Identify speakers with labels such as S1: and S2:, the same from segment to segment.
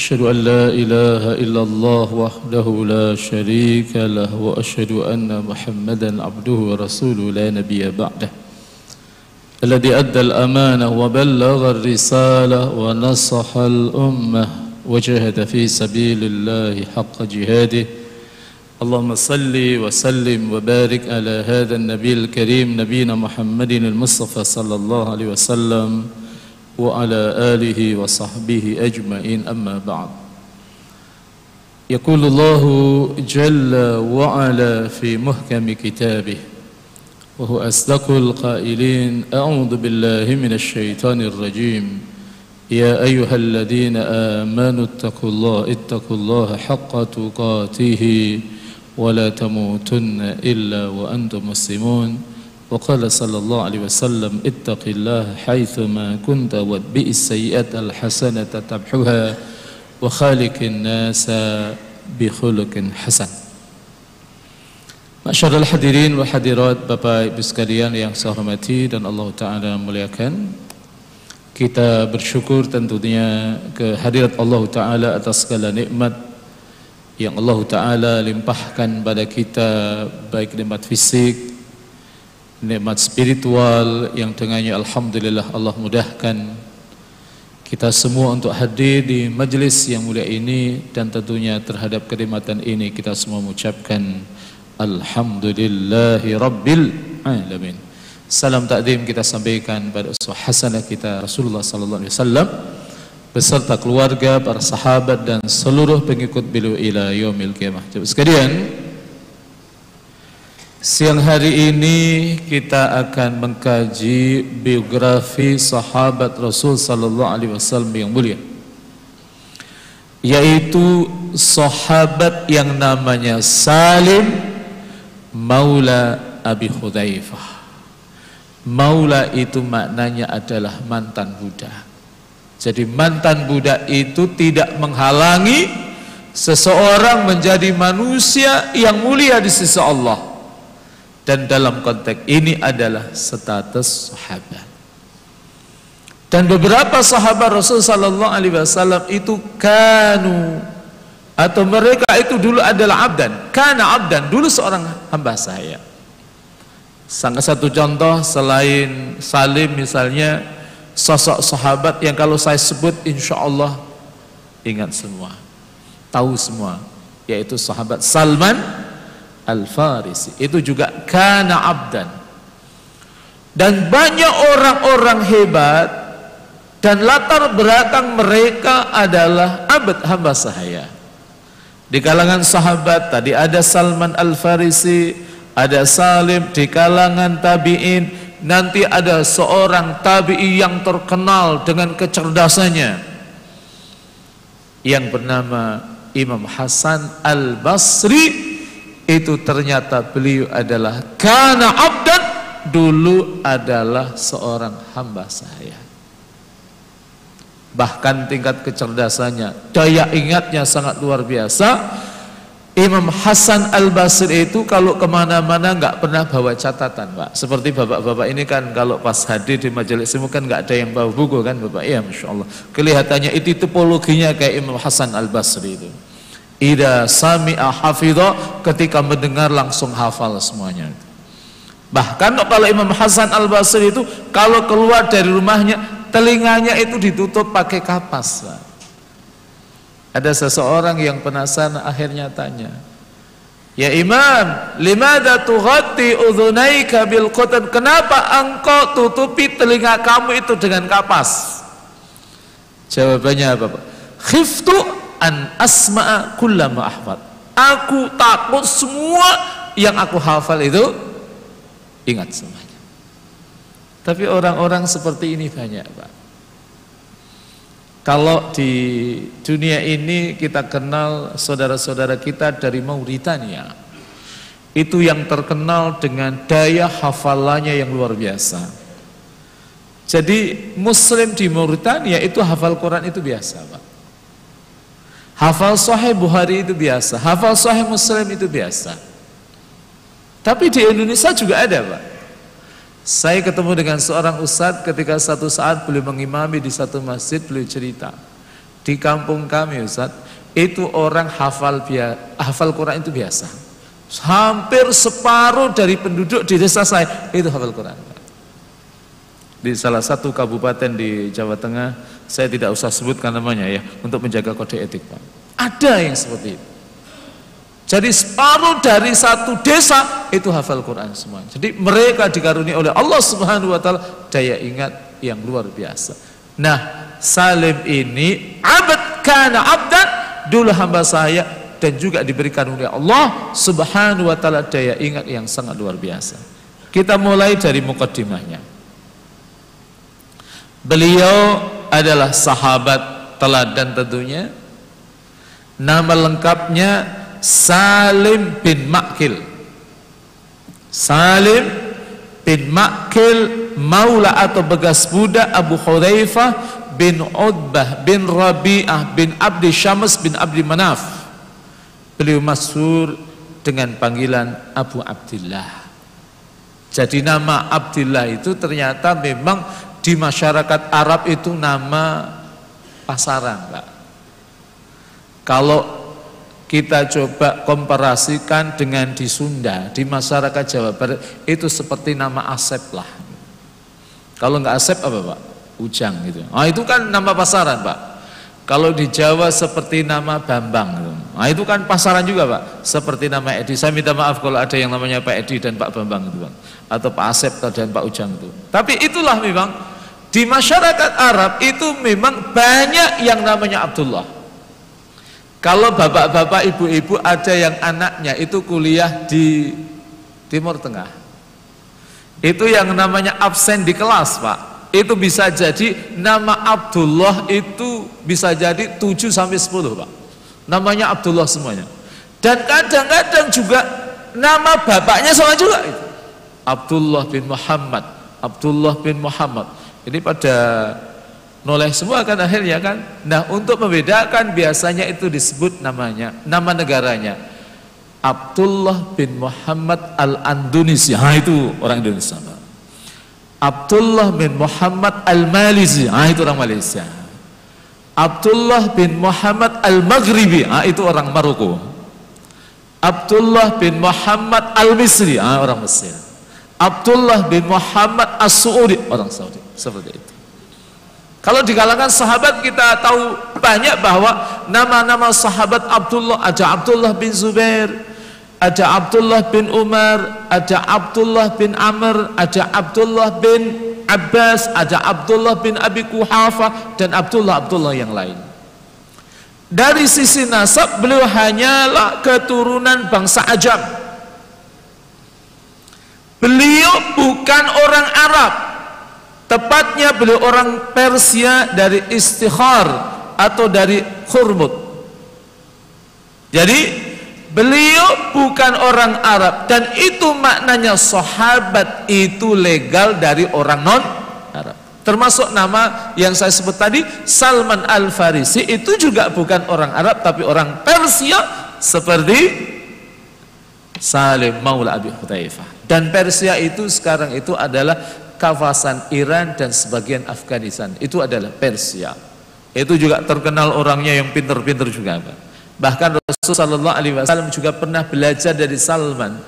S1: أشهد أن لا إله إلا الله وحده لا شريك له وأشهد أن محمدا عبده ورسوله لا نبي بعده. الذي أدى الأمانة وبلغ الرسالة ونصح الأمة وجاهد في سبيل الله حق جهاده. اللهم صل وسلم وبارك على هذا النبي الكريم نبينا محمد المصطفى صلى الله عليه وسلم. وعلى آله وصحبه أجمعين. أما بعد يقول الله جل وعلا في محكم كتابه وهو أصدق القائلين أعوذ بالله من الشيطان الرجيم. يا أيها الذين آمنوا اتقوا الله اتقوا الله حق تقاته ولا تموتن إلا وأنتم مسلمون. وقال صلى الله عليه وسلم اتق الله حيثما كنت واتبئ السيئة الحسنة تمحها وخالق الناس بخلق حسن Masyarul hadirin wa hadirat Bapak Ibu sekalian yang saya hormati dan Allah Ta'ala muliakan Kita bersyukur tentunya kehadirat Allah Ta'ala atas segala nikmat Yang Allah Ta'ala limpahkan pada kita Baik nikmat fisik Nikmat spiritual yang dengannya Alhamdulillah Allah mudahkan Kita semua untuk hadir di majlis yang mulia ini Dan tentunya terhadap kenikmatan ini kita semua mengucapkan Alhamdulillahi Rabbil Alamin Salam takdim kita sampaikan pada uswah hasanah kita Rasulullah sallallahu alaihi wasallam beserta keluarga, para sahabat dan seluruh pengikut beliau ila yaumil qiyamah. Sekalian, siang hari ini kita akan mengkaji biografi sahabat Rasul sallallahu alaihi wasallam yang mulia. Yaitu sahabat yang namanya Salim Maula Abi Hudzaifah. Maula itu maknanya adalah mantan budak. Jadi mantan budak itu tidak menghalangi seseorang menjadi manusia yang mulia di sisi Allah. Dan dalam konteks ini adalah status sahabat. Dan beberapa sahabat Rasul sallallahu alaihi wasallam itu kanu atau mereka itu dulu adalah abdan karena abdan dulu seorang hamba saya Salah satu contoh selain Salim misalnya sosok sahabat yang kalau saya sebut insya Allah ingat semua tahu semua yaitu sahabat Salman Al-Farisi. Itu juga kana abdan. Dan banyak orang-orang hebat dan latar belakang mereka adalah abad hamba sahaya. Di kalangan sahabat tadi ada Salman Al-Farisi, ada Salim di kalangan tabi'in, nanti ada seorang tabi'i yang terkenal dengan kecerdasannya. Yang bernama Imam Hasan Al-Basri itu ternyata beliau adalah kana abdan. Dulu adalah seorang hamba saya. Bahkan tingkat kecerdasannya daya ingatnya sangat luar biasa. Imam Hasan Al-Basri itu kalau ke mana-mana nggak pernah bawa catatan Pak. Seperti bapak-bapak ini kan kalau pas hadir di majelis ilmu kan nggak ada yang bawa buku kan Bapak? Ya Masya Allah. Kelihatannya itu tipologinya kayak Imam Hasan Al-Basri itu Ida sami'a hafidha ketika mendengar langsung hafal semuanya bahkan kalau Imam Hasan Al-Basri itu kalau keluar dari rumahnya telinganya itu ditutup pakai kapas ada seseorang yang penasaran akhirnya tanya Ya Imam, limada tughatti udhunaika bil qutan? Kenapa engkau tutupi telinga kamu itu dengan kapas? Jawabannya apa, Pak? Khiftu an asma'a kullama ahfad. Aku takut semua yang aku hafal itu ingat semuanya. Tapi orang-orang seperti ini banyak Pak. Kalau di dunia ini kita kenal saudara-saudara kita dari Mauritania. Itu yang terkenal dengan daya hafalannya yang luar biasa. Jadi muslim di Mauritania itu hafal Quran itu biasa Pak. Hafal Sahih Bukhari itu biasa, hafal Sahih Muslim itu biasa. Tapi di Indonesia juga ada Pak. Saya ketemu dengan seorang ustadz ketika satu saat beliau mengimami di satu masjid beliau cerita di kampung kami ustadz itu orang hafal hafal Quran itu biasa hampir separuh dari penduduk di desa saya itu hafal Quran di salah satu kabupaten di Jawa Tengah saya tidak usah sebutkan namanya ya untuk menjaga kode etik Pak ada yang seperti itu jadi separuh dari satu desa itu hafal Quran semua. Jadi mereka dikaruniai oleh Allah Subhanahu wa taala daya ingat yang luar biasa. Nah, Salim ini abad kana abdan dulu hamba saya dan juga diberikan oleh Allah Subhanahu wa taala daya ingat yang sangat luar biasa. Kita mulai dari mukaddimahnya. Beliau adalah sahabat teladan tentunya. Nama lengkapnya Salim bin Makil. Salim bin Makil Maula atau begas budak Abu Hudzaifah bin Udbah bin Rabi'ah bin Abdi Syams bin Abdi Manaf. Beliau masyhur dengan panggilan Abu Abdullah jadi nama Abdullah itu ternyata memang di masyarakat Arab itu nama pasaran Pak kalau kita coba komparasikan dengan di Sunda, di masyarakat Jawa Barat itu seperti nama Asep lah. Kalau nggak Asep apa Pak? Ujang gitu. Ah itu kan nama pasaran Pak. Kalau di Jawa seperti nama Bambang gitu. Nah itu kan pasaran juga Pak. Seperti nama Edi. Saya minta maaf kalau ada yang namanya Pak Edi dan Pak Bambang gitu Pak. Atau Pak Asep dan Pak Ujang itu. Tapi itulah memang di masyarakat Arab itu memang banyak yang namanya Abdullah. Kalau bapak-bapak, ibu-ibu ada yang anaknya itu kuliah di Timur Tengah. Itu yang namanya absen di kelas, Pak. Itu bisa jadi nama Abdullah itu bisa jadi 7 sampai 10, Pak. Namanya Abdullah semuanya. Dan kadang-kadang juga nama bapaknya sama juga. Abdullah bin Muhammad, Abdullah bin Muhammad. Ini pada noleh semua kan akhirnya kan? Nah untuk membedakan biasanya itu disebut namanya nama negaranya. Abdullah bin Muhammad Al-Andunisi ha itu orang Indonesia. Abdullah bin Muhammad Al-Malizi ha itu orang Malaysia. Abdullah bin Muhammad Al-Maghribi. Ha itu orang Maroko. Abdullah bin Muhammad Al-Misri. Ha orang Mesir. Abdullah bin Muhammad As-Saudi orang Saudi seperti itu kalau di kalangan sahabat kita tahu banyak bahwa nama-nama sahabat Abdullah ada Abdullah bin Zubair, ada Abdullah bin Umar, ada Abdullah bin Amr, ada Abdullah bin Abbas, ada Abdullah bin Abi Kuhafa dan Abdullah Abdullah yang lain. Dari sisi nasab beliau hanyalah keturunan bangsa Ajam. Beliau bukan orang Arab, Tepatnya beliau orang Persia dari Istikhar atau dari Khurmud. Jadi beliau bukan orang Arab dan itu maknanya sahabat itu legal dari orang non Arab. Termasuk nama yang saya sebut tadi Salman Al Farisi itu juga bukan orang Arab tapi orang Persia seperti Salim Maula Abi Hudzaifah. Dan Persia itu sekarang itu adalah kawasan Iran dan sebagian Afghanistan. Itu adalah Persia. Itu juga terkenal orangnya yang pinter-pinter juga bahkan Rasulullah SAW juga pernah belajar dari Salman.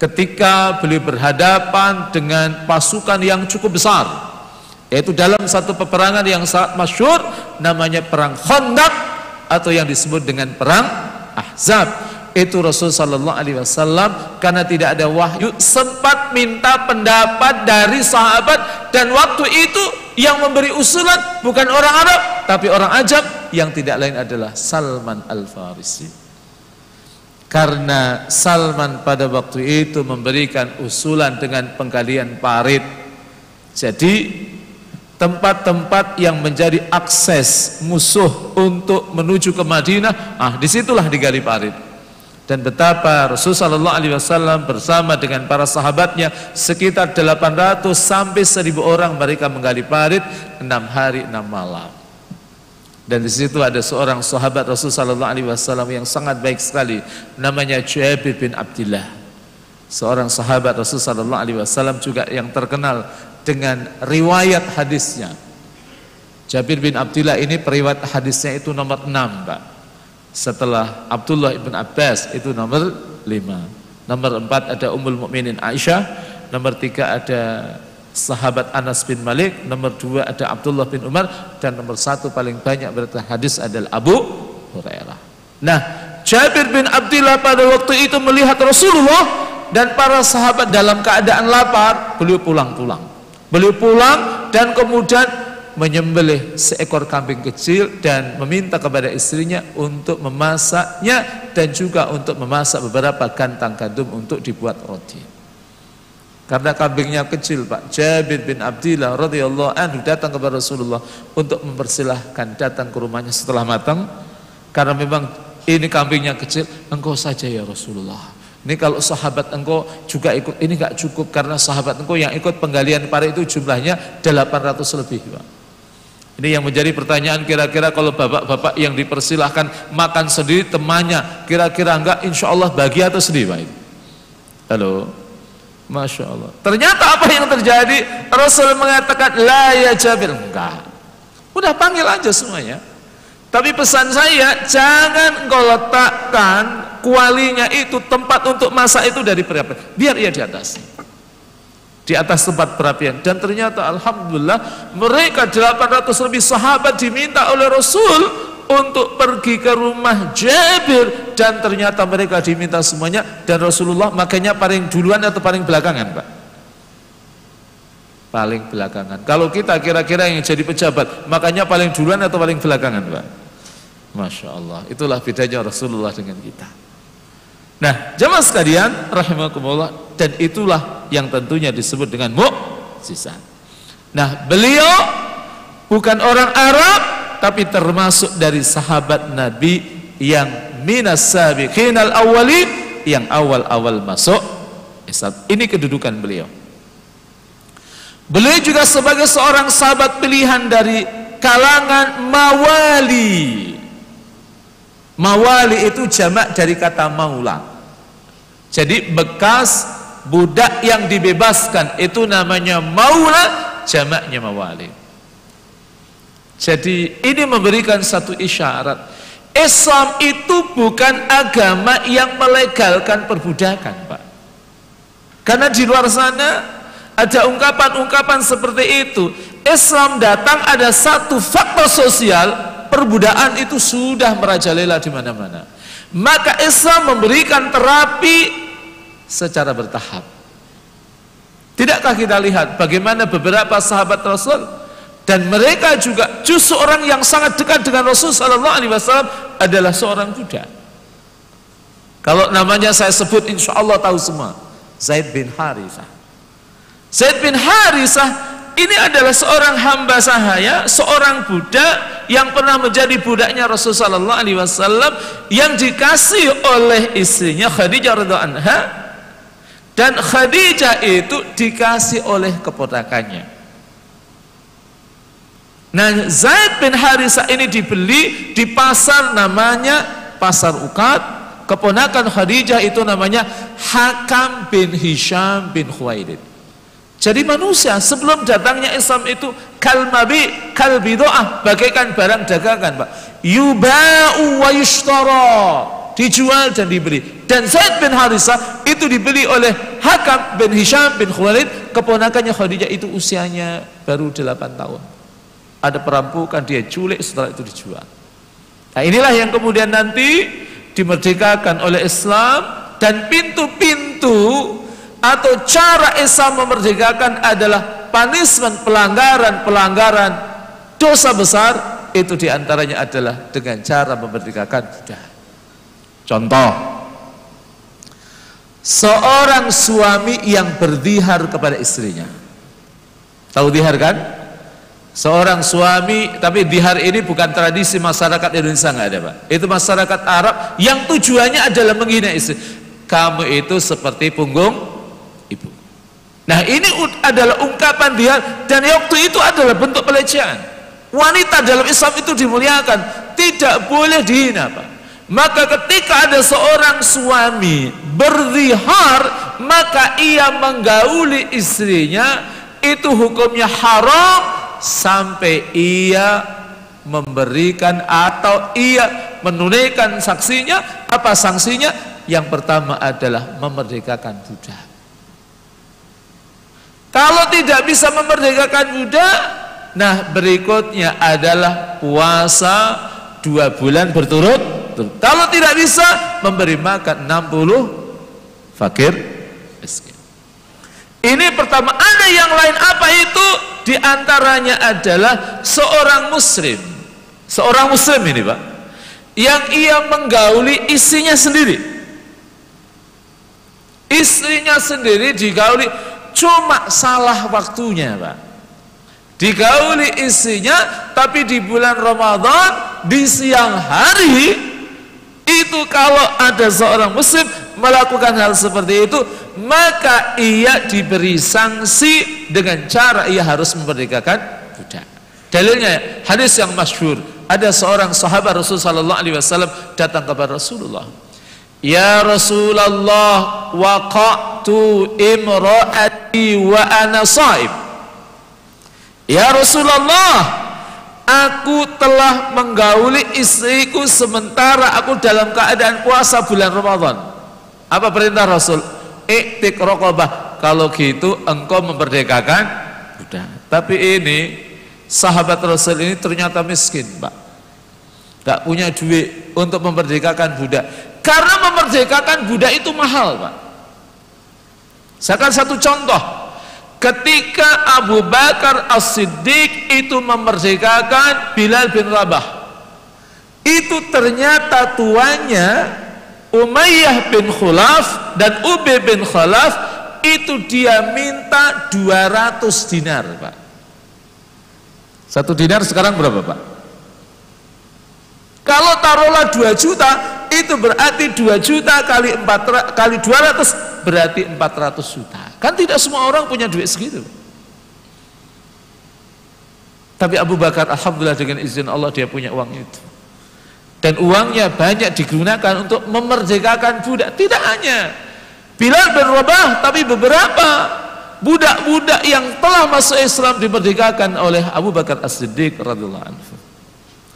S1: Ketika beliau berhadapan dengan pasukan yang cukup besar yaitu dalam satu peperangan yang sangat masyur namanya perang Khandaq atau yang disebut dengan perang Ahzab itu Rasul sallallahu alaihi wasallam karena tidak ada wahyu sempat minta pendapat dari sahabat dan waktu itu yang memberi usulan bukan orang Arab tapi orang Ajam. Yang tidak lain adalah Salman Al-Farisi. Karena Salman pada waktu itu memberikan usulan dengan pengkalian parit. Jadi tempat-tempat yang menjadi akses musuh untuk menuju ke Madinah, ah di situlah digali parit. Dan betapa Rasulullah SAW bersama dengan para sahabatnya sekitar 800 sampai 1000 orang mereka menggali parit enam hari enam malam. Dan di situ ada seorang sahabat Rasulullah SAW yang sangat baik sekali, namanya Jabir bin Abdullah. Seorang sahabat Rasulullah SAW juga yang terkenal dengan riwayat hadisnya. Jabir bin Abdullah ini periwayat hadisnya itu nomor 6, Pak. Setelah Abdullah bin Abbas itu nomor 5. Nomor 4 ada Ummul Mukminin Aisyah, nomor 3 ada sahabat Anas bin Malik, nomor 2 ada Abdullah bin Umar dan nomor 1 paling banyak berita hadis adalah Abu Hurairah. Nah, Jabir bin Abdullah pada waktu itu melihat Rasulullah dan para sahabat dalam keadaan lapar, beliau pulang-pulang. Beliau pulang dan kemudian menyembelih seekor kambing kecil dan meminta kepada istrinya untuk memasaknya dan juga untuk memasak beberapa kantang gandum untuk dibuat roti. Karena kambingnya kecil Pak Jabir bin Abdillah radhiyallahu anhu datang kepada Rasulullah untuk mempersilahkan datang ke rumahnya setelah matang karena memang ini kambingnya kecil engkau saja ya Rasulullah ini kalau sahabat engkau juga ikut, ini gak cukup karena sahabat engkau yang ikut penggalian pare itu jumlahnya 800 lebih Pak. Ini yang menjadi pertanyaan kira-kira kalau bapak-bapak yang dipersilahkan makan sendiri temannya kira-kira enggak insya Allah bagi atau sendiri Pak Halo? Masya Allah. Ternyata apa yang terjadi? Rasul mengatakan La ya Jabir. Enggak. Udah panggil aja semuanya. Tapi pesan saya Jangan engkau letakkan kualinya itu tempat untuk masak itu dari perapian biar ia di atas di atas tempat perapian. Dan ternyata Alhamdulillah mereka 800 lebih sahabat diminta oleh Rasul untuk pergi ke rumah Jabir. Dan ternyata mereka diminta semuanya. Dan Rasulullah makanya paling duluan atau paling belakangan Pak? Paling belakangan. Kalau kita kira-kira yang jadi pejabat makanya paling duluan atau paling belakangan Pak? Masya Allah. Itulah bedanya Rasulullah dengan kita Nah, jamaah sekalian rahimakumullah dan itulah yang tentunya disebut dengan mukjizat. Nah, beliau bukan orang Arab tapi termasuk dari sahabat Nabi yang minas sabiqin al awwalin yang awal-awal masuk Islam. Ini kedudukan beliau. Beliau juga sebagai seorang sahabat pilihan dari kalangan mawali Mawali itu jamak dari kata maula. Jadi bekas budak yang dibebaskan itu namanya maula, jamaknya mawali. Jadi ini memberikan satu isyarat. Islam itu bukan agama yang melegalkan perbudakan, Pak. Karena di luar sana ada ungkapan-ungkapan seperti itu. Islam datang ada satu faktor sosial perbudakan itu sudah merajalela di mana-mana. Maka Islam memberikan terapi secara bertahap. Tidakkah kita lihat bagaimana beberapa sahabat Rasul dan mereka juga justru orang yang sangat dekat dengan Rasul Sallallahu Alaihi Wasallam adalah seorang budak. Kalau namanya saya sebut, insya Allah tahu semua. Zaid bin Harithah. Zaid bin Harithah ini adalah seorang hamba sahaya, seorang budak yang pernah menjadi budaknya Rasulullah sallallahu alaihi wasallam yang dikasih oleh istrinya Khadijah radhiyallahu anha dan Khadijah itu dikasih oleh keponakannya. Nah, Zaid bin Harisah ini dibeli di pasar namanya Pasar Ukat. Keponakan Khadijah itu namanya Hakam bin Hisham bin Khuwailid. Jadi manusia sebelum datangnya Islam itu kalmabi kalbidoah bagaikan barang dagangan pak. Yuba'u wa yushtara. Dijual dan dibeli dan Zaid bin Harisah itu dibeli oleh Hakam bin Hisham bin Khuwailid. Keponakannya Khadijah itu usianya baru 8 tahun. Ada perampokan dia culik setelah itu dijual. Nah inilah yang kemudian nanti dimerdekakan oleh Islam. Dan pintu-pintu atau cara Islam memerdekakan adalah punishment pelanggaran-pelanggaran dosa besar itu di antaranya adalah dengan cara memerdekakan budak. Contoh, seorang suami yang berdihar kepada istrinya. Tahu dihar kan? Seorang suami, tapi di hari ini bukan tradisi masyarakat Indonesia nggak ada pak. Itu masyarakat Arab yang tujuannya adalah menghina istri. Kamu itu seperti punggung. Nah ini adalah ungkapan dia dan waktu itu adalah bentuk pelecehan. Wanita dalam Islam itu dimuliakan, tidak boleh dihina pak. Maka ketika ada seorang suami berzihar, maka ia menggauli istrinya, itu hukumnya haram sampai ia memberikan atau ia menunaikan saksinya apa sanksinya yang pertama adalah memerdekakan budak kalau tidak bisa memerdekakan budak nah berikutnya adalah puasa dua bulan berturut kalau tidak bisa memberi makan 60 fakir miskin ini pertama ada yang lain apa itu di antaranya adalah seorang muslim. Seorang muslim ini, Pak. Yang ia menggauli istrinya sendiri. Istrinya sendiri digauli cuma salah waktunya, Pak. Digauli istrinya tapi di bulan Ramadan di siang hari itu kalau ada seorang muslim melakukan hal seperti itu maka ia diberi sanksi dengan cara ia harus memerdekakan budak dalilnya hadis yang masyhur ada seorang sahabat Rasul sallallahu alaihi wasallam datang kepada Rasulullah Ya Rasulullah waqatu imraati wa ana saib Ya Rasulullah Aku telah menggauli istriku sementara aku dalam keadaan puasa bulan Ramadan. Apa perintah Rasul? Iktik rokobah. Kalau gitu engkau memerdekakan budak. Tapi ini sahabat Rasul ini ternyata miskin, Pak. Gak punya duit untuk memerdekakan budak. Karena memerdekakan budak itu mahal, Pak. Saya akan satu contoh. Ketika Abu Bakar As-Siddiq itu memerdekakan Bilal bin Rabah. Itu ternyata tuanya Umayyah bin Khulaf dan Ube bin Khalaf itu dia minta 200 dinar Pak satu dinar sekarang berapa Pak? Kalau taruhlah 2 juta itu berarti 2 juta kali 4 kali 200 berarti 400 juta. Kan tidak semua orang punya duit segitu. Tapi Abu Bakar Alhamdulillah dengan izin Allah dia punya uang itu. Dan uangnya banyak digunakan untuk memerdekakan budak. Tidak hanya Bilal bin Rabah tapi beberapa budak-budak yang telah masuk Islam dimerdekakan oleh Abu Bakar As-Siddiq radhiyallahu anhu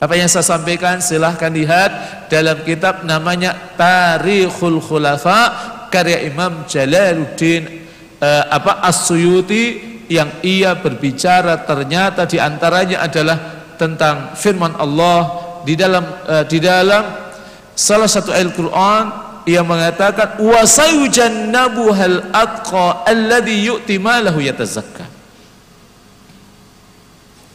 S1: apa yang saya sampaikan silahkan lihat dalam kitab namanya Tarikhul Khulafa karya Imam Jalaluddin eh, apa As-Suyuti yang ia berbicara ternyata di antaranya adalah tentang firman Allah di dalam uh, di dalam salah satu ayat Al-Qur'an ia mengatakan wa sayujannabuhal atqa alladhi yu'ti malahu yatazakka.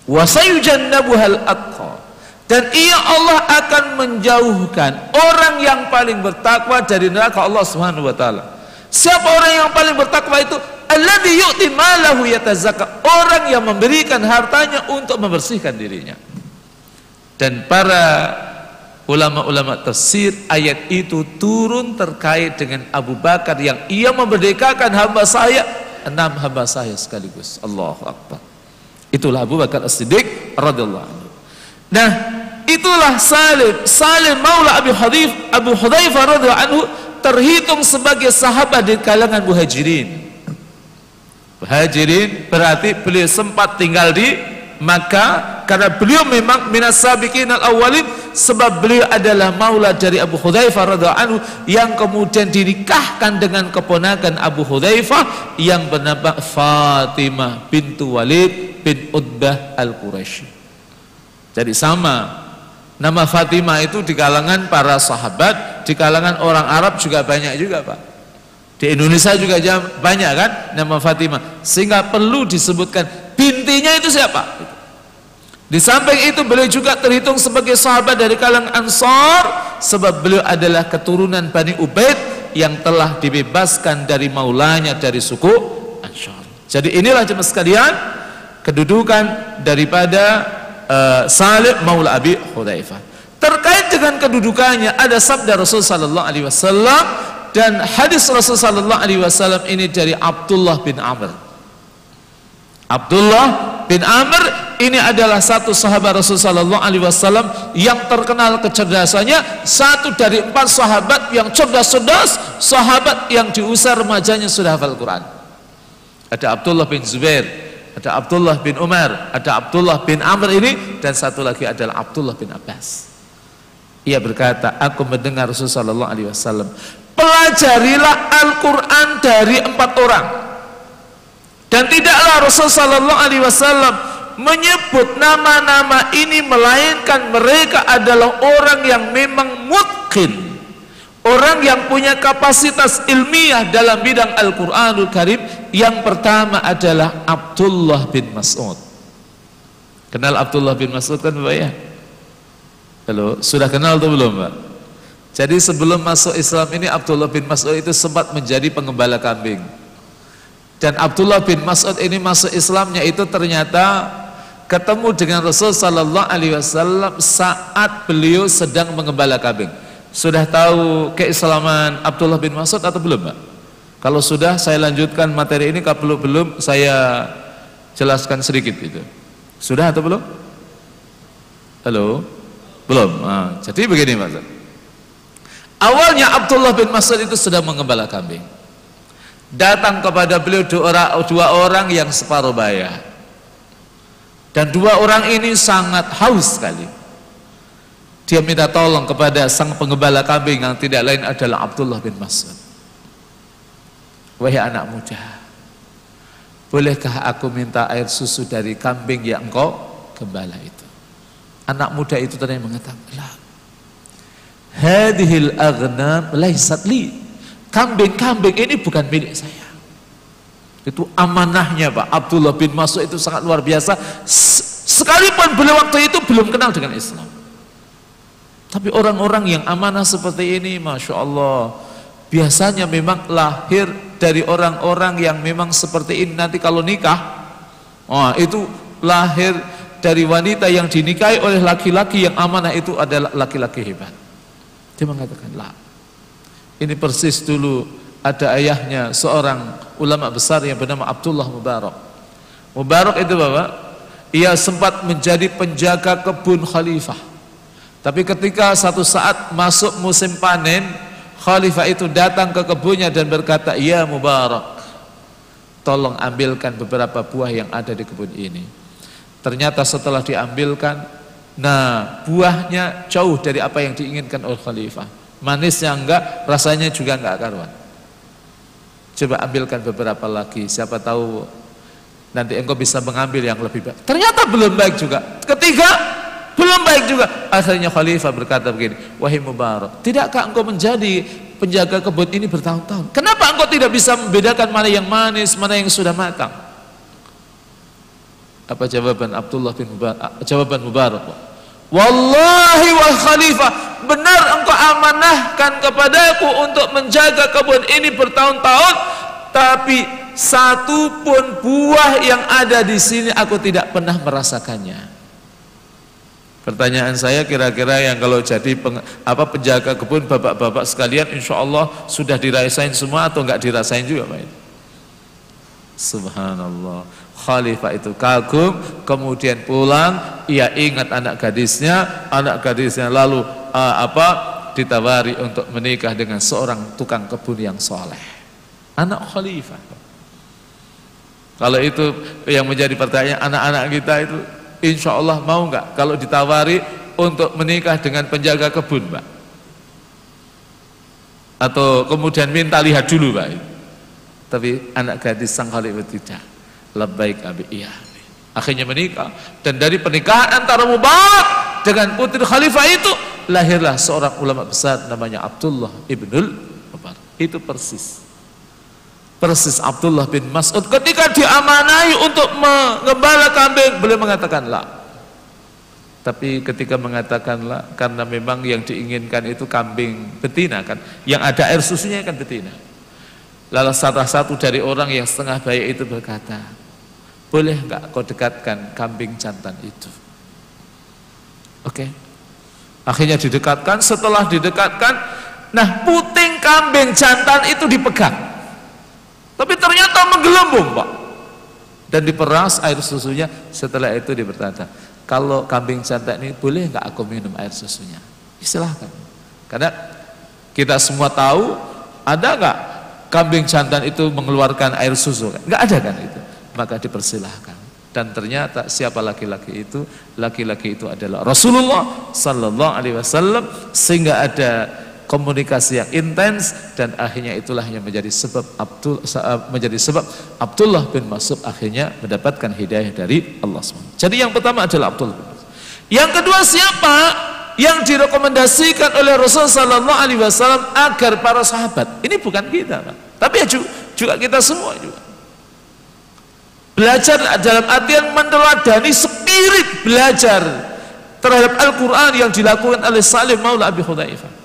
S1: Wa sayujannabuhal atqa dan ia Allah akan menjauhkan orang yang paling bertakwa dari neraka Allah Subhanahu wa taala. Siapa orang yang paling bertakwa itu? Alladhi yu'ti malahu yatazakka. Orang yang memberikan hartanya untuk membersihkan dirinya. Dan para ulama-ulama tafsir ayat itu turun terkait dengan Abu Bakar yang ia memerdekakan hamba saya enam hamba saya sekaligus. Allahu Akbar. Itulah Abu Bakar As-Siddiq radhiyallahu anhu nah itulah Salim Salim Maula Abu Hudhaif Abu Hudhaifah radhiyallahu anhu terhitung sebagai sahabat di kalangan muhajirin muhajirin berarti beliau sempat tinggal di maka karena beliau memang minas sabiqin al awalin sebab beliau adalah maula dari Abu Hudzaifah radhiyallahu anhu yang kemudian dinikahkan dengan keponakan Abu Hudzaifah yang bernama Fatimah bintu Walid bin Utbah al Quraisy. Jadi sama nama Fatimah itu di kalangan para sahabat, di kalangan orang Arab juga banyak juga, Pak. Di Indonesia juga banyak kan nama Fatimah. Sehingga perlu disebutkan bintinya itu siapa? Di samping itu beliau juga terhitung sebagai sahabat dari kalangan Ansar sebab beliau adalah keturunan Bani Ubaid yang telah dibebaskan dari maulanya dari suku Ansar. Jadi inilah jemaah sekalian kedudukan daripada uh, Salim Maula Abi Hudzaifah. Terkait dengan kedudukannya ada sabda Rasul sallallahu alaihi wasallam dan hadis Rasul sallallahu alaihi wasallam ini dari Abdullah bin Amr. Abdullah bin Amr ini adalah satu sahabat Rasul sallallahu alaihi wasallam yang terkenal kecerdasannya, satu dari empat sahabat yang cerdas-cerdas, sahabat yang di usia remajanya sudah hafal Quran. Ada Abdullah bin Zubair, ada Abdullah bin Umar, ada Abdullah bin Amr ini dan satu lagi adalah Abdullah bin Abbas. Ia berkata, aku mendengar Rasulullah Sallallahu Alaihi Wasallam, pelajarilah Al-Quran dari empat orang. Dan tidaklah Rasulullah Sallallahu Alaihi Wasallam menyebut nama-nama ini melainkan mereka adalah orang yang memang mungkin Orang yang punya kapasitas ilmiah dalam bidang Al-Quranul Karim Yang pertama adalah Abdullah bin Mas'ud Kenal Abdullah bin Mas'ud kan Bapak ya? Halo, sudah kenal atau belum Pak? Jadi sebelum masuk Islam ini Abdullah bin Mas'ud itu sempat menjadi pengembala kambing Dan Abdullah bin Mas'ud ini masuk Islamnya itu ternyata ketemu dengan Rasul Sallallahu Alaihi Wasallam saat beliau sedang mengembala kambing sudah tahu keislaman Abdullah bin Mas'ud atau belum Pak? Kalau sudah saya lanjutkan materi ini kalau belum saya jelaskan sedikit itu. Sudah atau belum? Halo? Belum. Nah, jadi begini Mas. Awalnya Abdullah bin Mas'ud itu sudah mengembala kambing. Datang kepada beliau dua orang, dua orang yang separuh bayar. Dan dua orang ini sangat haus sekali. Dia minta tolong kepada sang pengembala kambing yang tidak lain adalah Abdullah bin Mas'ud. Wahai anak muda, bolehkah aku minta air susu dari kambing yang engkau gembala itu? Anak muda itu tadi mengatakan, "La. Hadhil laysat li." Kambing-kambing ini bukan milik saya. Itu amanahnya Pak. Abdullah bin Mas'ud itu sangat luar biasa. Sekalipun beliau waktu itu belum kenal dengan Islam. Tapi orang-orang yang amanah seperti ini, Masya Allah, biasanya memang lahir dari orang-orang yang memang seperti ini. Nanti kalau nikah, oh, itu lahir dari wanita yang dinikahi oleh laki-laki yang amanah itu adalah laki-laki hebat. Dia mengatakan, lah, ini persis dulu ada ayahnya seorang ulama besar yang bernama Abdullah Mubarak. Mubarak itu bapak, ia sempat menjadi penjaga kebun khalifah. Tapi ketika satu saat masuk musim panen, khalifah itu datang ke kebunnya dan berkata, "Ya Mubarak, tolong ambilkan beberapa buah yang ada di kebun ini." Ternyata setelah diambilkan, nah buahnya jauh dari apa yang diinginkan oleh khalifah. Manisnya enggak, rasanya juga enggak karuan. Coba ambilkan beberapa lagi, siapa tahu nanti engkau bisa mengambil yang lebih baik. Ternyata belum baik juga. Ketiga, belum baik juga. Akhirnya khalifah berkata begini, wahai Mubarak, tidakkah engkau menjadi penjaga kebun ini bertahun-tahun? Kenapa engkau tidak bisa membedakan mana yang manis, mana yang sudah matang? Apa jawaban Abdullah bin Mubarak? Jawaban Mubarak. Wallahi wa khalifah, benar engkau amanahkan kepadaku untuk menjaga kebun ini bertahun-tahun, tapi satu pun buah yang ada di sini aku tidak pernah merasakannya. Pertanyaan saya kira-kira yang kalau jadi peng, apa penjaga kebun bapak-bapak sekalian insya Allah sudah dirasain semua atau enggak dirasain juga Pak? Subhanallah. Khalifah itu kagum, kemudian pulang, ia ingat anak gadisnya, anak gadisnya lalu uh, apa ditawari untuk menikah dengan seorang tukang kebun yang soleh. Anak khalifah. Kalau itu yang menjadi pertanyaan anak-anak kita itu insya Allah mau nggak kalau ditawari untuk menikah dengan penjaga kebun Pak? Atau kemudian minta lihat dulu Pak? Tapi anak gadis sang khalifah tidak. Lebih abi iya akhirnya menikah. Dan dari pernikahan antara Mubarak dengan putri khalifah itu lahirlah seorang ulama besar namanya Abdullah ibnul Mubarak. Itu persis Persis Abdullah bin Mas'ud ketika diamanai untuk mengembala kambing, beliau mengatakan la. Tapi ketika mengatakan la, karena memang yang diinginkan itu kambing betina kan, yang ada air susunya kan betina. Lalu salah satu dari orang yang setengah baik itu berkata, boleh nggak kau dekatkan kambing jantan itu? Oke. Okay. Akhirnya didekatkan, setelah didekatkan, nah puting kambing jantan itu dipegang. Menggelembung, Pak. Dan diperas air susunya, setelah itu bertanya, kalau kambing jantan ini boleh nggak aku minum air susunya? Silahkan. Karena kita semua tahu, ada nggak kambing jantan itu mengeluarkan air susu? Nggak ada kan itu. Maka dipersilahkan dan ternyata siapa laki-laki itu laki-laki itu adalah Rasulullah sallallahu alaihi wasallam sehingga ada komunikasi yang intens dan akhirnya itulah yang menjadi sebab Abdul eh, menjadi sebab Abdullah bin Mas'ud akhirnya mendapatkan hidayah dari Allah SWT. Jadi yang pertama adalah Abdullah bin Mas'ud. Yang kedua siapa yang direkomendasikan oleh Rasul sallallahu alaihi wasallam agar para sahabat. Ini bukan kita. Tapi ya juga kita semua juga. Belajar dalam artian meneladani spirit belajar terhadap Al-Quran yang dilakukan oleh Salim Maula Abi Khudaifah.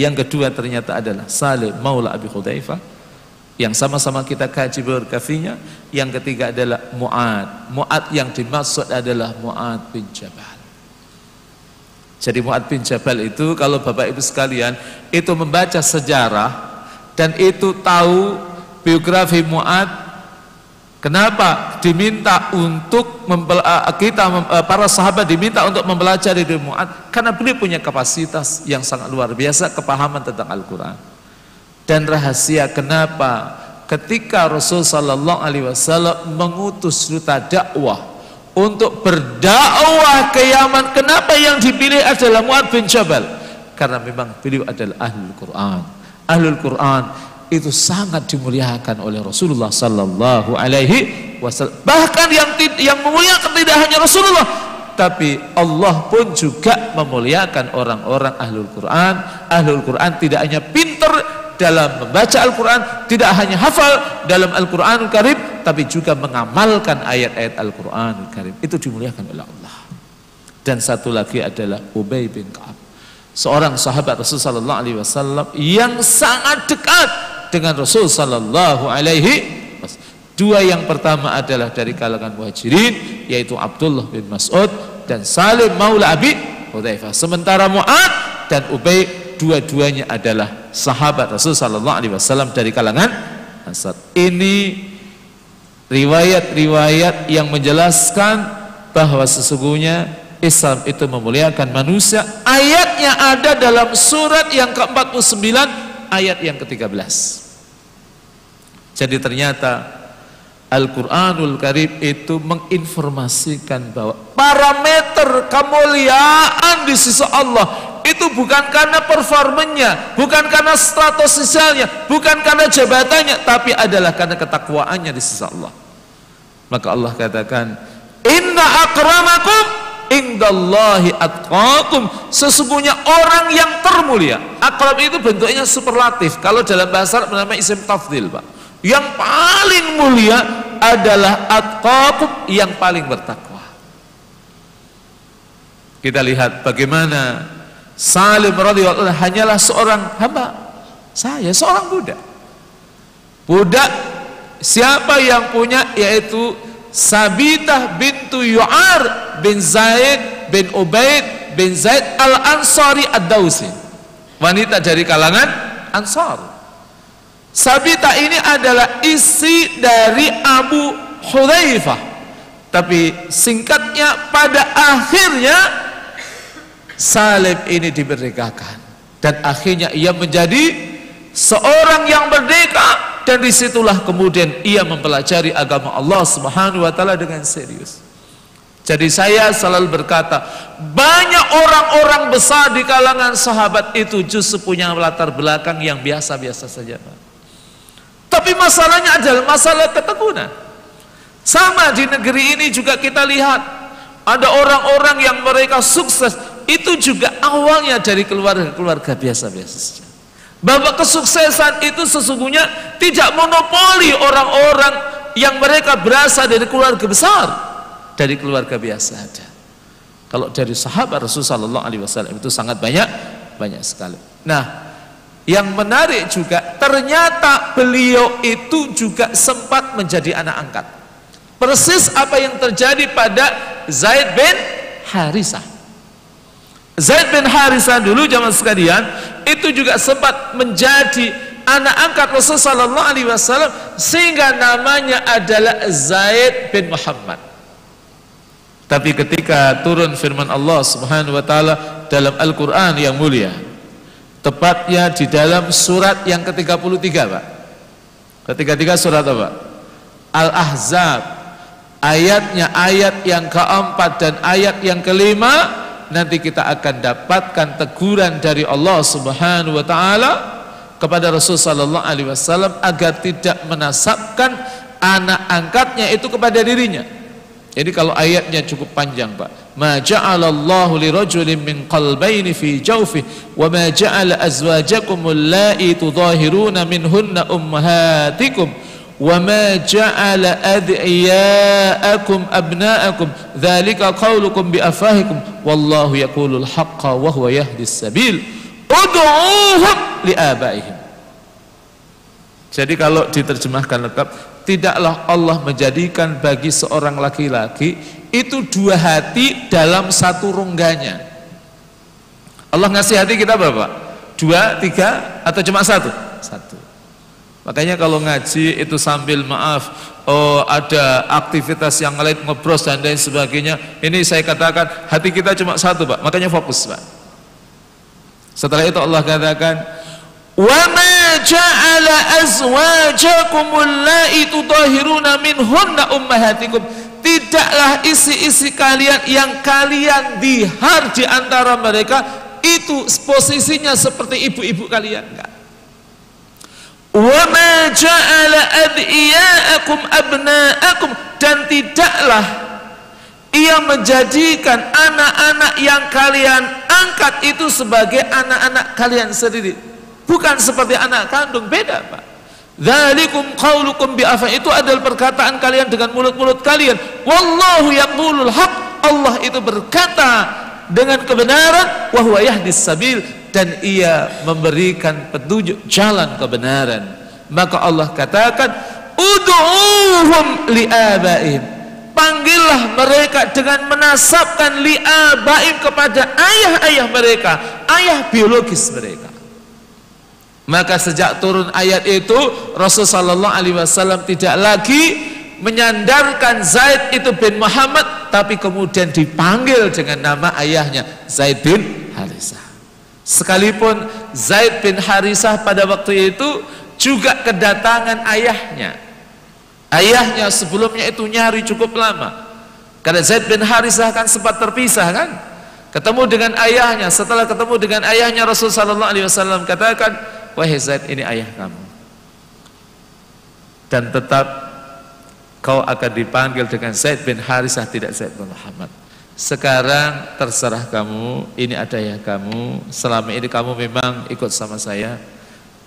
S1: Yang kedua ternyata adalah Salim Maula Abi Khudaifah yang sama-sama kita kaji berkafinya. Yang ketiga adalah Mu'ad. Mu'ad yang dimaksud adalah Mu'ad bin Jabal. Jadi Mu'ad bin Jabal itu kalau Bapak Ibu sekalian itu membaca sejarah dan itu tahu biografi Mu'ad Kenapa diminta untuk eh, kita eh, para sahabat diminta untuk mempelajari dari? Karena beliau punya kapasitas yang sangat luar biasa kepahaman tentang Al-Quran. Dan rahasia kenapa ketika Rasul Sallallahu Alaihi Wasallam mengutus duta dakwah untuk berdakwah ke Yaman, kenapa yang dipilih adalah Mu'ad bin Jabal? Karena memang beliau adalah ahlul Quran. Ahlul Quran itu sangat dimuliakan oleh Rasulullah sallallahu alaihi wasallam. Bahkan yang yang memuliakan tidak hanya Rasulullah, tapi Allah pun juga memuliakan orang-orang ahlul Quran. Ahlul Quran tidak hanya pinter dalam membaca Al-Quran, tidak hanya hafal dalam Al-Quranul Karim, tapi juga mengamalkan ayat-ayat Al-Quranul Karim. Itu dimuliakan oleh Allah. Dan satu lagi adalah Ubay bin Ka'ab. Seorang sahabat Rasulullah wasallam yang sangat dekat dengan Rasul sallallahu alaihi Dua yang pertama adalah dari kalangan muhajirin yaitu Abdullah bin Mas'ud dan Salim Maula Abi Hudzaifah. Sementara Mu'ad dan Ubay dua-duanya adalah sahabat Rasul sallallahu alaihi wasallam dari kalangan Ansar. Ini riwayat-riwayat yang menjelaskan bahwa sesungguhnya Islam itu memuliakan manusia. Ayatnya ada dalam surat yang ke-49 ayat yang ke-13. Jadi ternyata Al-Quranul Karim itu menginformasikan bahwa parameter kemuliaan di sisi Allah itu bukan karena performanya, bukan karena status sosialnya, bukan karena jabatannya, tapi adalah karena ketakwaannya di sisi Allah. Maka Allah katakan, Inna akramakum indallahi atqakum. Sesungguhnya orang yang termulia. Akram itu bentuknya superlatif. Kalau dalam bahasa Arab namanya isim tafdil, Pak yang paling mulia adalah atqakum yang paling bertakwa. Kita lihat bagaimana Salim radhiyallahu hanyalah seorang hamba. Saya seorang budak. Budak siapa yang punya yaitu Sabitah bintu Yu'ar bin Zaid bin Ubaid bin Zaid al-Ansari ad-Dausi. Wanita dari kalangan Ansar. Sabita ini adalah isi dari Abu Hudzaifah. Tapi singkatnya pada akhirnya Salim ini diberdekakan dan akhirnya ia menjadi seorang yang merdeka dan di situlah kemudian ia mempelajari agama Allah Subhanahu wa taala dengan serius. Jadi saya selalu berkata, banyak orang-orang besar di kalangan sahabat itu justru punya latar belakang yang biasa-biasa saja. Pak. Tapi masalahnya adalah masalah ketekunan. Sama di negeri ini juga kita lihat ada orang-orang yang mereka sukses itu juga awalnya dari keluarga-keluarga biasa-biasa saja. Bahwa kesuksesan itu sesungguhnya tidak monopoli orang-orang yang mereka berasal dari keluarga besar, dari keluarga biasa saja. Kalau dari sahabat Rasulullah SAW itu sangat banyak, banyak sekali. Nah, yang menarik juga ternyata beliau itu juga sempat menjadi anak angkat. persis apa yang terjadi pada Zaid bin Harisah Zaid bin Harisah dulu zaman sekalian itu juga sempat menjadi anak angkat Rasul sallallahu alaihi wasallam sehingga namanya adalah Zaid bin Muhammad. Tapi ketika turun firman Allah Subhanahu wa taala dalam Al-Qur'an yang mulia, tepatnya di dalam surat yang ke-33, Pak. Ketiga-tiga surat apa? Al-Ahzab. Ayatnya ayat yang keempat dan ayat yang kelima nanti kita akan dapatkan teguran dari Allah Subhanahu wa taala kepada Rasul sallallahu alaihi wasallam agar tidak menasabkan anak angkatnya itu kepada dirinya. Jadi kalau ayatnya cukup panjang, Pak. Ma ja'alallahu lirajulin min qalbayni fi jawfihi wa ma ja'ala azwajakum allati tudahiruna minhunna ummahatikum وما جعل أدعياءكم أبناءكم ذلك قولكم بأفاهكم والله يقول الحق وهو يهدي السبيل ادعوهم لآبائهم Jadi kalau diterjemahkan lengkap, tidaklah Allah menjadikan bagi seorang laki-laki itu dua hati dalam satu rongganya. Allah ngasih hati kita berapa? Dua, tiga, atau cuma satu? Satu. Makanya kalau ngaji itu sambil maaf, oh ada aktivitas yang lain ngebros dan lain sebagainya. Ini saya katakan hati kita cuma satu pak, makanya fokus pak. Setelah itu Allah katakan, wa ma ja'ala azwajakum allati tudahiruna minhunna ummahatikum. Tidaklah isi-isi kalian yang kalian dihar di antara mereka itu posisinya seperti ibu-ibu kalian enggak. وَمَا جَعَلَ أَدْئِيَاءَكُمْ أَبْنَاءَكُمْ dan tidaklah ia menjadikan anak-anak yang kalian angkat itu sebagai anak-anak kalian sendiri bukan seperti anak kandung beda Pak Dzalikum qaulukum bi itu adalah perkataan kalian dengan mulut-mulut kalian wallahu yaqulul haq Allah itu berkata dengan kebenaran wa huwa yahdis sabil dan ia memberikan petunjuk jalan kebenaran. Maka Allah katakan ud'uhum liabaihim. Panggillah mereka dengan menasabkan liabaihim kepada ayah-ayah mereka ayah biologis mereka. Maka sejak turun ayat itu Rasulullah sallallahu alaihi wasallam tidak lagi menyandarkan Zaid itu bin Muhammad tapi kemudian dipanggil dengan nama ayahnya Zaid bin Harisah Sekalipun Zaid bin Harisah pada waktu itu juga kedatangan ayahnya. Ayahnya sebelumnya itu nyari cukup lama. Karena Zaid bin Harisah kan sempat terpisah kan? Ketemu dengan ayahnya. Setelah ketemu dengan ayahnya Rasulullah sallallahu alaihi wasallam katakan, "Wahai Zaid, ini ayah kamu." Dan tetap kau akan dipanggil dengan Zaid bin Harisah tidak Zaid bin Muhammad sekarang terserah kamu ini ada ya kamu. Selama ini kamu memang ikut sama saya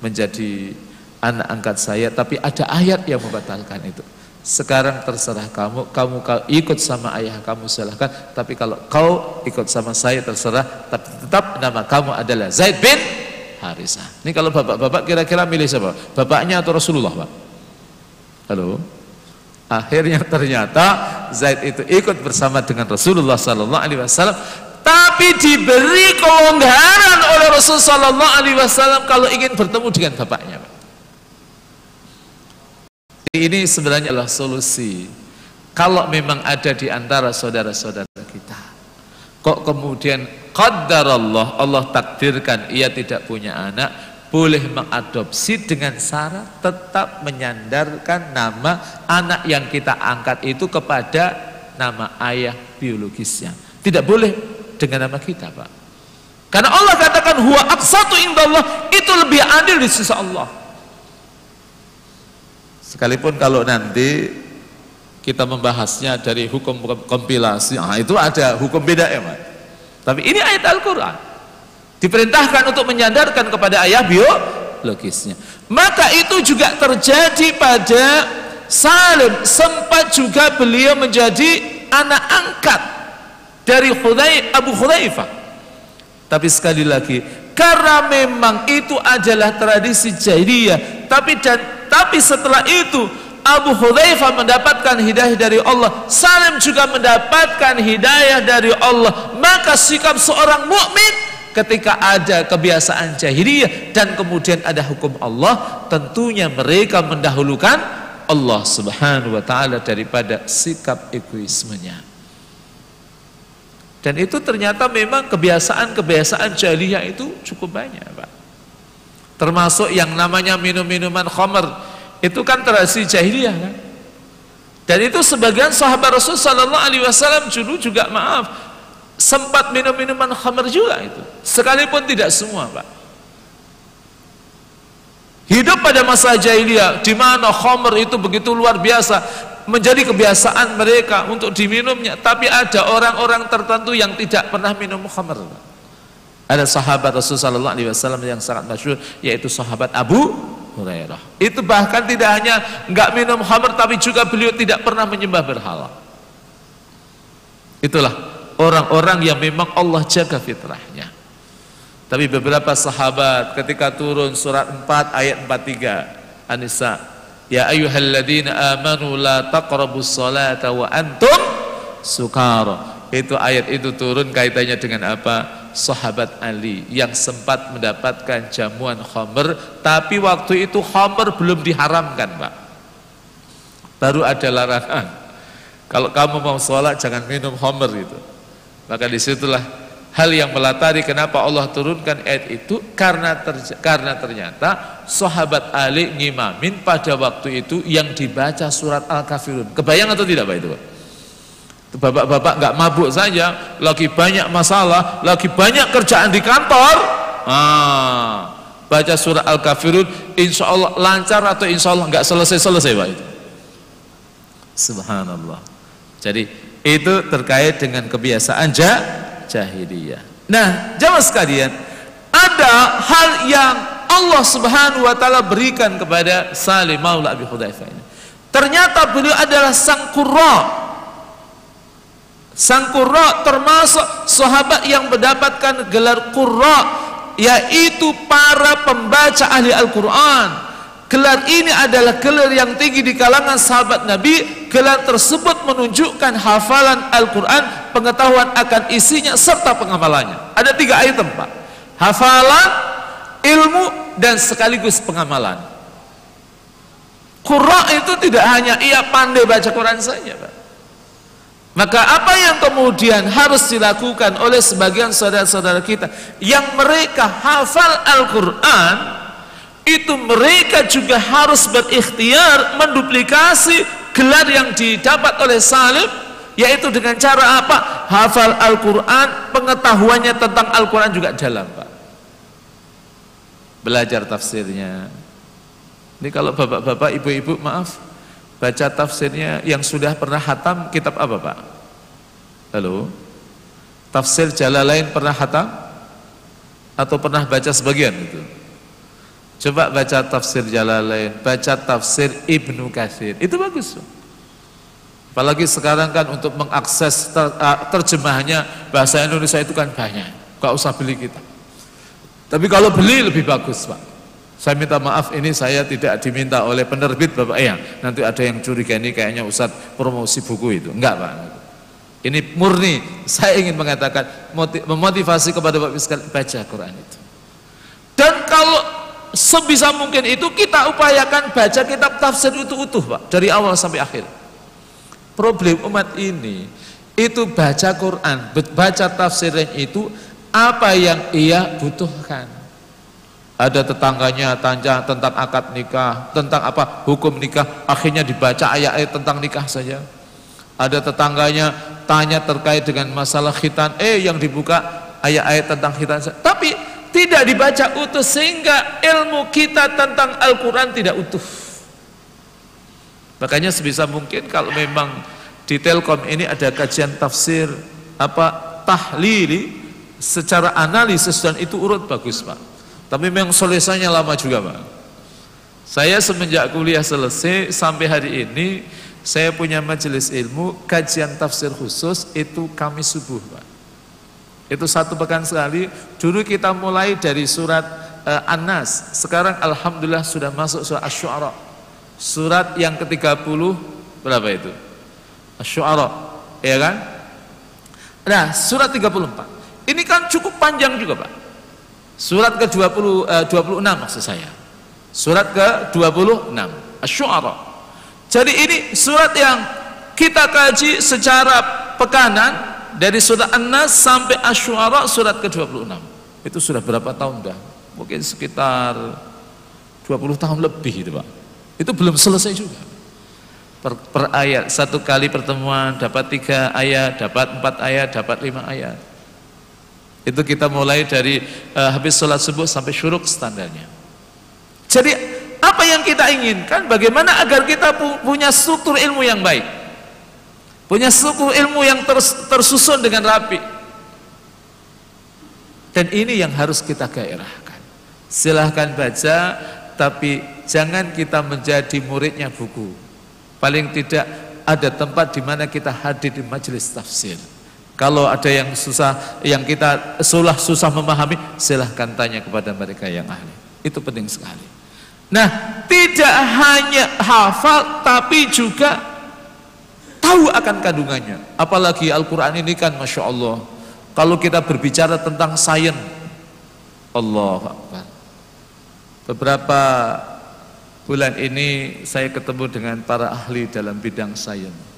S1: menjadi anak angkat saya tapi ada ayat yang membatalkan itu. Sekarang terserah kamu kamu ikut sama ayah kamu silahkan tapi kalau kau ikut sama saya terserah tapi tetap nama kamu adalah Zaid bin Harisah. Ini kalau bapak-bapak kira-kira milih siapa? Bapaknya atau Rasulullah pak? Halo Akhirnya ternyata Zaid itu ikut bersama dengan Rasulullah sallallahu alaihi wasallam tapi diberi kelonggaran oleh Rasulullah sallallahu alaihi wasallam kalau ingin bertemu dengan bapaknya. Ini sebenarnya adalah solusi. Kalau memang ada di antara saudara-saudara kita, kok kemudian qadar Allah, Allah takdirkan ia tidak punya anak, boleh mengadopsi dengan syarat tetap menyandarkan nama anak yang kita angkat itu kepada nama ayah biologisnya. Tidak boleh dengan nama kita, Pak. Karena Allah katakan huwa aqsatu indallah, itu lebih adil di sisi Allah. Sekalipun kalau nanti kita membahasnya dari hukum kompilasi, ah itu ada hukum beda ya, Pak. Tapi ini ayat Al-Qur'an. Diperintahkan untuk menyandarkan kepada ayah biologisnya. Maka itu juga terjadi pada Salim. Sempat juga beliau menjadi anak angkat dari Khudai, Abu Khudaifah. Tapi sekali lagi, karena memang itu adalah tradisi jahiliyah. Tapi dan tapi setelah itu Abu Hudzaifah mendapatkan hidayah dari Allah, Salim juga mendapatkan hidayah dari Allah. Maka sikap seorang mukmin ketika ada kebiasaan jahiliyah dan kemudian ada hukum Allah, tentunya mereka mendahulukan Allah Subhanahu wa taala daripada sikap egoismenya. Dan itu ternyata memang kebiasaan-kebiasaan jahiliyah itu cukup banyak, Pak. Termasuk yang namanya minum-minuman khamr itu kan tradisi jahiliyah kan dan itu sebagian sahabat Rasul Sallallahu Alaihi Wasallam dulu juga maaf sempat minum minuman khamr juga itu sekalipun tidak semua pak hidup pada masa jahiliyah di mana khamr itu begitu luar biasa menjadi kebiasaan mereka untuk diminumnya tapi ada orang-orang tertentu yang tidak pernah minum khamr ada sahabat Rasul Sallallahu Alaihi Wasallam yang sangat masyhur yaitu sahabat Abu Hurairah. Itu bahkan tidak hanya nggak minum khamr tapi juga beliau tidak pernah menyembah berhala. Itulah orang-orang yang memang Allah jaga fitrahnya. Tapi beberapa sahabat ketika turun surat 4 ayat 43 Anisa Ya ayyuhalladzina amanu la taqrabus salata wa antum sukara. Itu ayat itu turun kaitannya dengan apa? sahabat Ali yang sempat mendapatkan jamuan khamr tapi waktu itu khamr belum diharamkan Pak baru ada larangan kalau kamu mau sholat jangan minum khamr itu maka di situlah hal yang melatari kenapa Allah turunkan ayat itu karena ter, karena ternyata sahabat Ali ngimamin pada waktu itu yang dibaca surat Al-Kafirun kebayang atau tidak Pak itu Pak Bapak-bapak nggak mabuk saja, lagi banyak masalah, lagi banyak kerjaan di kantor. Ah, baca surah Al-Kafirun, insya Allah lancar atau insya Allah nggak selesai-selesai Pak itu. Subhanallah. Jadi itu terkait dengan kebiasaan jah, jahiliyah. Nah, jamaah sekalian, ada hal yang Allah Subhanahu wa taala berikan kepada Salim Maula Abi Hudzaifah ini. Ternyata beliau adalah sang qurra, Sang Qurra termasuk sahabat yang mendapatkan gelar Qurra yaitu para pembaca ahli Al-Quran gelar ini adalah gelar yang tinggi di kalangan sahabat Nabi. Gelar tersebut menunjukkan hafalan Al-Quran pengetahuan akan isinya serta pengamalannya ada tiga item Pak. Hafalan ilmu dan sekaligus pengamalan. Qurra itu tidak hanya ia pandai baca Quran saja Pak. Maka apa yang kemudian harus dilakukan oleh sebagian saudara-saudara kita? Yang mereka hafal Al-Quran itu mereka juga harus berikhtiar menduplikasi gelar yang didapat oleh salib yaitu dengan cara apa? hafal Al-Quran pengetahuannya tentang Al-Quran juga dalam Pak belajar tafsirnya ini kalau bapak-bapak, ibu-ibu maaf baca tafsirnya yang sudah pernah hatam kitab apa Pak? Halo? Tafsir Jalalain pernah hatam? Atau pernah baca sebagian itu? Coba baca tafsir Jalalain, baca tafsir Ibnu Katsir. Itu bagus. Apalagi sekarang kan untuk mengakses ter, terjemahannya bahasa Indonesia itu kan banyak. Gak usah beli kita. Tapi kalau beli lebih bagus, Pak. Saya minta maaf ini saya tidak diminta oleh penerbit Bapak ya. Nanti ada yang curiga ini kayaknya Ustadz promosi buku itu. Enggak Pak. Ini murni saya ingin mengatakan memotivasi kepada Bapak sekalian baca Quran itu. Dan kalau sebisa mungkin itu kita upayakan baca kitab tafsir itu utuh Pak dari awal sampai akhir. Problem umat ini itu baca Quran, baca tafsirnya itu apa yang ia butuhkan ada tetangganya tanya tentang akad nikah, tentang apa hukum nikah, akhirnya dibaca ayat-ayat tentang nikah saja. Ada tetangganya tanya terkait dengan masalah khitan, eh yang dibuka ayat-ayat tentang khitan. Tapi tidak dibaca utuh sehingga ilmu kita tentang Al-Quran tidak utuh. Makanya sebisa mungkin kalau memang di Telkom ini ada kajian tafsir apa tahlili secara analisis dan itu urut bagus Pak tapi memang selesainya lama juga Pak. Saya semenjak kuliah selesai sampai hari ini saya punya majelis ilmu kajian tafsir khusus itu kami subuh Pak. Itu satu pekan sekali. Dulu kita mulai dari surat uh, An-Nas. Sekarang alhamdulillah sudah masuk surat Asy-Syu'ara. Surat yang ke-30 berapa itu? Asy-Syu'ara, ya kan? Nah, surat 34. Ini kan cukup panjang juga, Pak. Surat ke-20 eh, 26 maksud saya. Surat ke-26 Asy-Syu'ara. Jadi ini surat yang kita kaji secara pekanan dari surat An-Nas sampai Asy-Syu'ara surat ke-26. Itu sudah berapa tahun dah? Mungkin sekitar 20 tahun lebih itu, Pak. Itu belum selesai juga. Per, per ayat satu kali pertemuan dapat tiga ayat, dapat empat ayat, dapat lima ayat. Itu kita mulai dari uh, habis sholat subuh sampai syuruk standarnya. Jadi apa yang kita inginkan? Bagaimana agar kita punya struktur ilmu yang baik, punya struktur ilmu yang ters, tersusun dengan rapi. Dan ini yang harus kita gairahkan. Silahkan baca, tapi jangan kita menjadi muridnya buku. Paling tidak ada tempat di mana kita hadir di majelis tafsir. Kalau ada yang susah, yang kita sulah susah memahami, silahkan tanya kepada mereka yang ahli. Itu penting sekali. Nah, tidak hanya hafal, tapi juga tahu akan kandungannya. Apalagi Al-Quran ini kan Masya Allah. Kalau kita berbicara tentang sains, Allah Akbar. Beberapa bulan ini saya ketemu dengan para ahli dalam bidang sains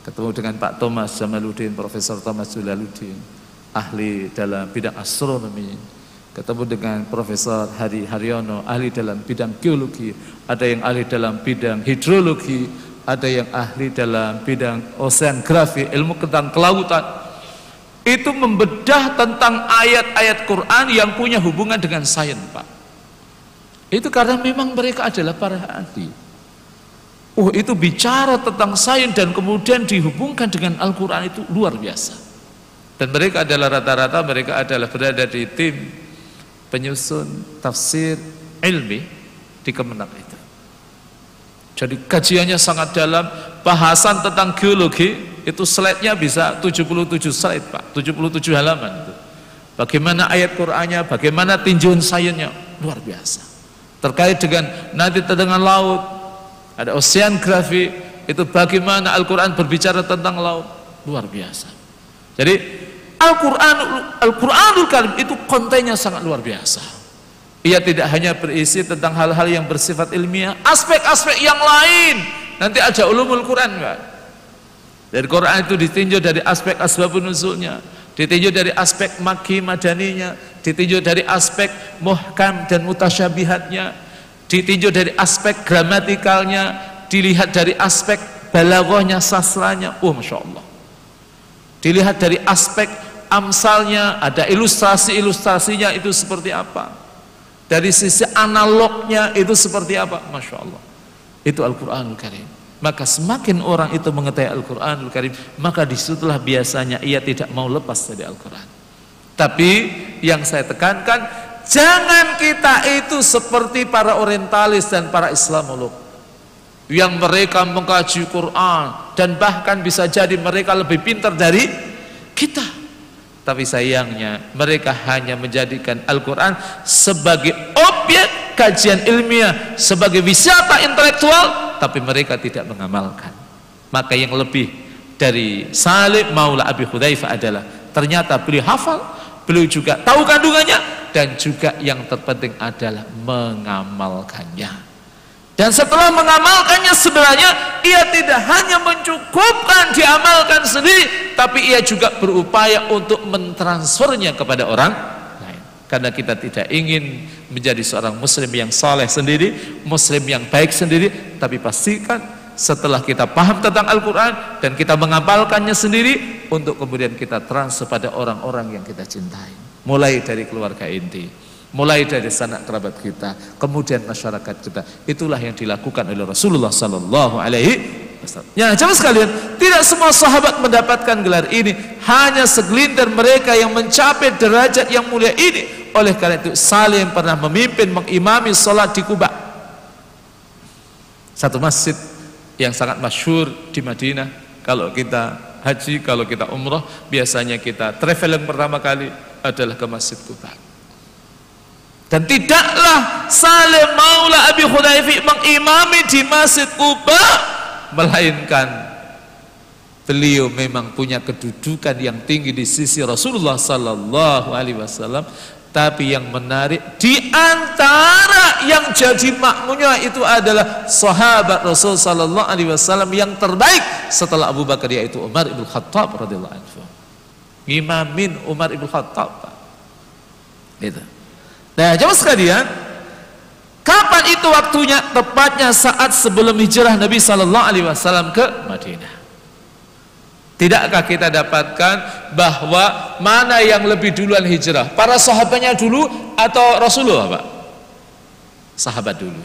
S1: ketemu dengan Pak Thomas Jamaluddin, Profesor Thomas Jalaluddin, ahli dalam bidang astronomi, ketemu dengan Profesor Hari Haryono, ahli dalam bidang geologi, ada yang ahli dalam bidang hidrologi, ada yang ahli dalam bidang oceanografi, ilmu tentang kelautan. Itu membedah tentang ayat-ayat Quran yang punya hubungan dengan sains, Pak. Itu karena memang mereka adalah para ahli. Oh itu bicara tentang sains dan kemudian dihubungkan dengan Al-Quran itu luar biasa. Dan mereka adalah rata-rata mereka adalah berada di tim penyusun tafsir ilmi di Kemenak itu. Jadi kajiannya sangat dalam, bahasan tentang geologi itu slide-nya bisa 77 slide Pak, 77 halaman itu. Bagaimana ayat Qur'annya, bagaimana tinjauan sainsnya, luar biasa. Terkait dengan nanti dengan laut, ada oceanografi itu bagaimana Al-Quran berbicara tentang laut luar biasa jadi Al-Quran Al-Quranul Karim itu kontennya sangat luar biasa ia tidak hanya berisi tentang hal-hal yang bersifat ilmiah aspek-aspek yang lain. Nanti aja ulumul Quran kan dari Quran itu ditinjau dari aspek asbabun nuzulnya ditinjau dari aspek maki madaninya ditinjau dari aspek muhkam dan mutasyabihatnya ditinjau dari aspek gramatikalnya dilihat dari aspek balaghahnya sastranya oh Masya Allah. Dilihat dari aspek amsalnya ada ilustrasi-ilustrasinya itu seperti apa dari sisi analognya itu seperti apa? Masya Allah. Itu Al-Quranul Karim. Maka semakin orang itu mengetahui Al-Quranul Karim maka di situlah biasanya ia tidak mau lepas dari Al-Quran. Tapi yang saya tekankan Jangan kita itu seperti para orientalis dan para Islamolog yang mereka mengkaji Quran dan bahkan bisa jadi mereka lebih pintar dari kita. Tapi sayangnya mereka hanya menjadikan Al-Quran sebagai objek kajian ilmiah, sebagai wisata intelektual, tapi mereka tidak mengamalkan. Maka yang lebih dari Salim Maula Abi Hudzaifah adalah ternyata beliau hafal, beliau juga tahu kandungannya, dan juga yang terpenting adalah mengamalkannya. Dan setelah mengamalkannya sebenarnya ia tidak hanya mencukupkan diamalkan sendiri, tapi ia juga berupaya untuk mentransfernya kepada orang lain. Karena kita tidak ingin menjadi seorang muslim yang saleh sendiri, muslim yang baik sendiri, tapi pastikan setelah kita paham tentang Al-Quran dan kita mengamalkannya sendiri untuk kemudian kita transfer pada orang-orang yang kita cintai mulai dari keluarga inti mulai dari sanak kerabat kita kemudian masyarakat kita. Itulah yang dilakukan oleh Rasulullah sallallahu alaihi ya jemaah sekalian tidak semua sahabat mendapatkan gelar ini. Hanya segelintir mereka yang mencapai derajat yang mulia ini. Oleh karena itu Salim pernah memimpin mengimami salat di Kuba. Satu masjid yang sangat masyhur di Madinah. Kalau kita haji kalau kita umrah biasanya kita traveling pertama kali adalah ke Masjid Kuba. Dan tidaklah Salim Maula Abi Khudaifi mengimami di Masjid Kuba melainkan beliau memang punya kedudukan yang tinggi di sisi Rasulullah sallallahu alaihi wasallam tapi yang menarik di antara yang jadi makmunya itu adalah sahabat Rasul sallallahu alaihi wasallam yang terbaik setelah Abu Bakar yaitu Umar ibn Khattab radhiyallahu anhu. Imamin Umar ibn Khattab. Itu. Nah, jemaah sekalian, kapan itu waktunya? Tepatnya saat sebelum hijrah Nabi sallallahu alaihi wasallam ke Madinah. Tidakkah kita dapatkan bahwa mana yang lebih duluan hijrah? Para sahabatnya dulu atau Rasulullah, Pak? Sahabat dulu.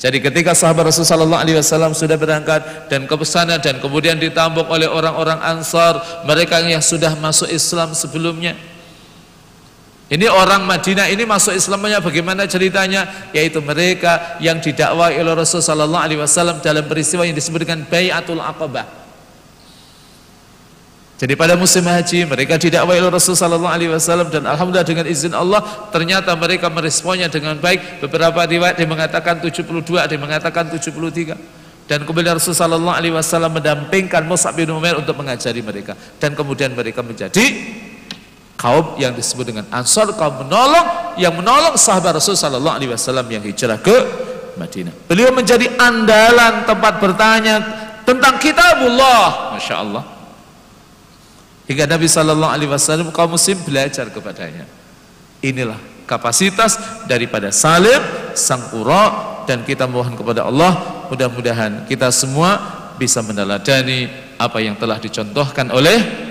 S1: Jadi ketika sahabat Rasulullah SAW sudah berangkat dan ke sana dan kemudian ditambuk oleh orang-orang Ansar, mereka yang sudah masuk Islam sebelumnya. Ini orang Madinah ini masuk Islamnya bagaimana ceritanya? Yaitu mereka yang didakwai oleh Rasulullah SAW dalam peristiwa yang disebut dengan Bayatul Aqabah. Jadi pada musim haji mereka tidak oleh Rasul sallallahu alaihi wasallam dan alhamdulillah dengan izin Allah ternyata mereka meresponnya dengan baik. Beberapa riwayat yang mengatakan 72, ada yang mengatakan 73. Dan kemudian Rasul sallallahu alaihi wasallam mendampingkan Mus'ab bin Umair untuk mengajari mereka dan kemudian mereka menjadi kaum yang disebut dengan Ansar kaum menolong yang menolong sahabat Rasul sallallahu alaihi wasallam yang hijrah ke Madinah. Beliau menjadi andalan tempat bertanya tentang kitabullah, Masya Allah Hingga Nabi Shallallahu Alaihi Wasallam kaum muslim belajar kepadanya. Inilah kapasitas daripada Salim sang Qura dan kita mohon kepada Allah mudah-mudahan kita semua bisa meneladani apa yang telah dicontohkan oleh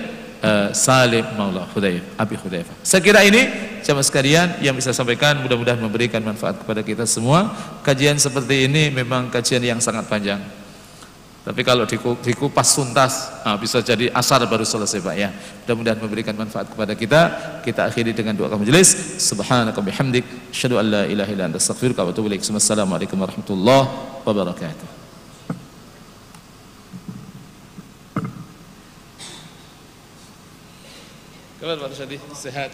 S1: uh, Salim Maula Hudayf Abi Hudayfa. Saya kira ini jamaah sekalian yang bisa sampaikan mudah-mudahan memberikan manfaat kepada kita semua. Kajian seperti ini memang kajian yang sangat panjang. Tapi kalau dikupas tuntas nah, bisa jadi asar baru selesai Pak ya. Mudah-mudahan memberikan manfaat kepada kita. Kita akhiri dengan doa majelis. Subhanaka bihamdik asyhadu an la ilaha illa anta astaghfiruka wa atubu ilaik. Wassalamualaikum warahmatullahi wabarakatuh. كمان بعد شديد السهاد